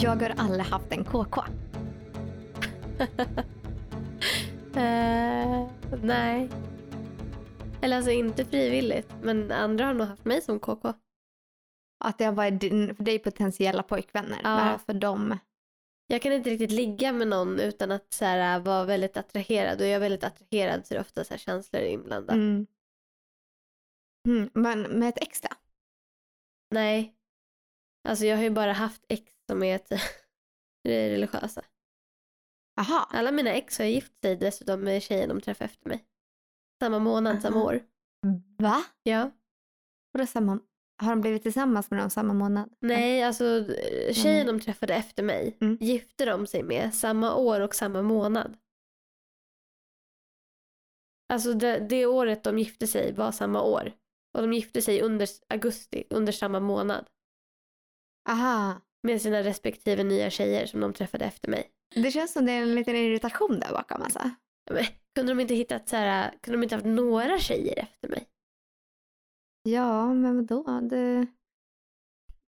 Jag har aldrig haft en KK. Eh, nej. Eller alltså inte frivilligt, men andra har nog haft mig som KK. Att det har varit din, för dig potentiella pojkvänner. Ja. För dem. Jag kan inte riktigt ligga med någon utan att så här, vara väldigt attraherad och jag är väldigt attraherad så är det ofta så här, känslor inblandat. Mm. Mm. Men med ett ex då? Nej. Alltså jag har ju bara haft ex som är religiösa. Jaha. Alla mina ex har gift sig dessutom med tjejen de träffade efter mig. Samma månad, samma Aha. år. Va? Ja. Vadå samma, har de blivit tillsammans med dem samma månad? Nej, alltså eh, tjejen de träffade efter mig Mm. gifte de sig med samma år och samma månad. Alltså det, det året de gifte sig var samma år. Och de gifte sig under augusti, under samma månad. Aha. Med sina respektive nya tjejer som de träffade efter mig. Det känns som det är en liten irritation där bakom alltså. Men, kunde de inte hittat så här, kunde de inte haft några tjejer efter mig? Ja, men vadå? Du,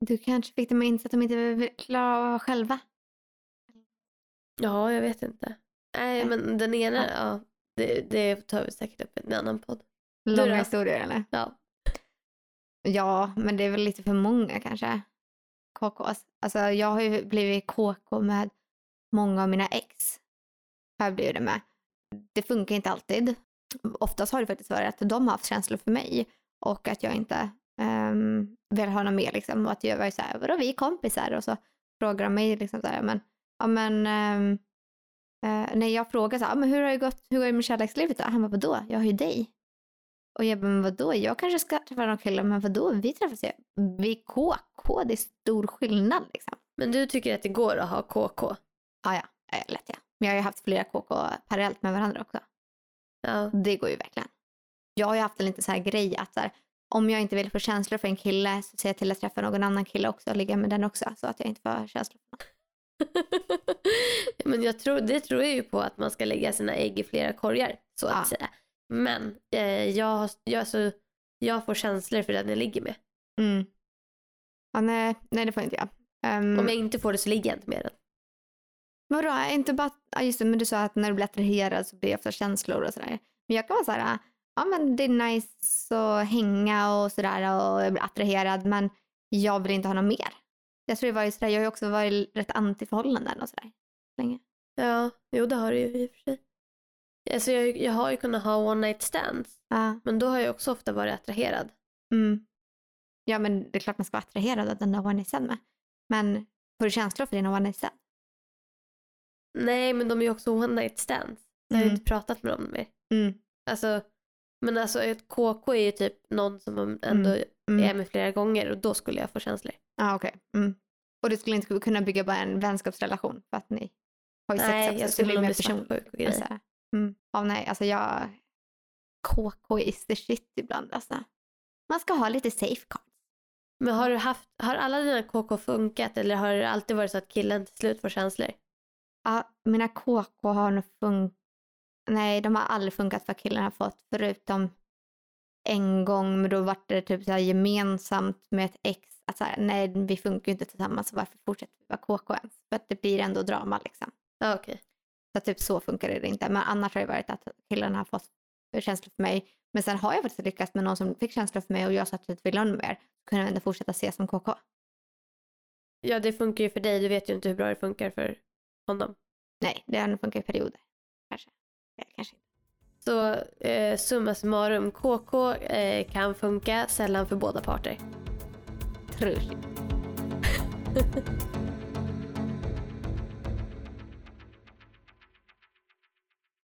du kanske fick dem att inse att de inte vill klara av själva. Ja, jag vet inte. Nej, men den ena, Ja. ja, det, det tar vi säkert upp i en annan podd. Långa historier eller? Ja. Ja, men det är väl lite för många kanske. KKs. Alltså jag har ju blivit KK med många av mina ex. Har jag blivit det med. Det funkar inte alltid. Oftast har det faktiskt varit att de har haft känslor för mig och att jag inte um, vill ha något mer liksom. Och att jag var så här, vadå vi är kompisar? Och så frågar de mig liksom så här, men, ja men um, uh, när jag frågar så här, men hur har det gått, hur går det med kärlekslivet då? Han bara, vadå? Jag har ju dig. Och jag bara, men vadå? Jag kanske ska träffa någon kille, men vadå? Vi träffas ju. Vi är KK, det är stor skillnad liksom. Men du tycker att det går att ha KK? Ja, ja, lätt ja. Men jag har ju haft flera KK parallellt med varandra också. Ja. Det går ju verkligen. Jag har ju haft en liten så här grej att så här, om jag inte vill få känslor för en kille så ser jag till att träffa någon annan kille också och ligga med den också så att jag inte får känslor för någon. Men jag tror, det tror jag ju på att man ska lägga sina ägg i flera korgar så att Ja. säga. Men eh, jag, har- jag, alltså, jag får känslor för den jag ligger med. Mm. Ja, nej, nej, det får inte jag. Um, Om jag inte får det så ligger jag inte med den. Vadå, är inte bara, ja just det, men du sa att när du blir attraherad så blir det ofta känslor och sådär. Men jag kan vara så här, ja men det är nice att hänga och sådär och jag blir attraherad men jag vill inte ha något mer. Jag tror det var ju sådär, jag har ju också varit rätt anti-förhållanden och sådär. Länge. Ja, jo det har du ju i och för sig. Alltså jag, jag har ju kunnat ha one night stands. Ja. Men då har jag också ofta varit attraherad. Mm. Ja men det är klart man ska vara attraherad av den där one night stand med. Men får du känslor för dina one night stand? Nej, men de är ju också one night stands. Jag har ju Mm. inte pratat med dem mer. Mm. Alltså, men alltså ett KK är ju typ någon som man ändå Mm. är med flera gånger och då skulle jag få känslor. Ja okej. Mm. Och du skulle inte kunna bygga bara en vänskapsrelation för att ni har ju sex Nej, också, jag skulle nog mer bli svartsjuk och grejer. Mm. Ja, nej, alltså jag... KK is the shit ibland alltså. Man ska ha lite safeguard. Men har, du haft, har alla dina KK funkat eller har det alltid varit så att killen till slut får känslor? Ja, mina KK har nog funkat... Nej, de har aldrig funkat för killen har fått förutom en gång, men då var det typ så gemensamt med ett ex. Att så här, nej, vi funkar ju inte tillsammans, så varför fortsätter vi vara KK ens? För att det blir ändå drama liksom. Okej. Så typ så funkar det inte. Men annars har det varit att killen har fått känslor för mig. Men sen har jag faktiskt lyckats med någon som fick känslor för mig och jag sa att jag inte ville ha mer. Kunde jag ändå fortsätta se som KK. Ja, det funkar ju för dig. Du vet ju inte hur bra det funkar för honom. Nej, det har nog funkat i perioder. Kanske. Eller kanske inte. Så eh, summa summarum, KK eh, kan funka, sällan för båda parter. Tror.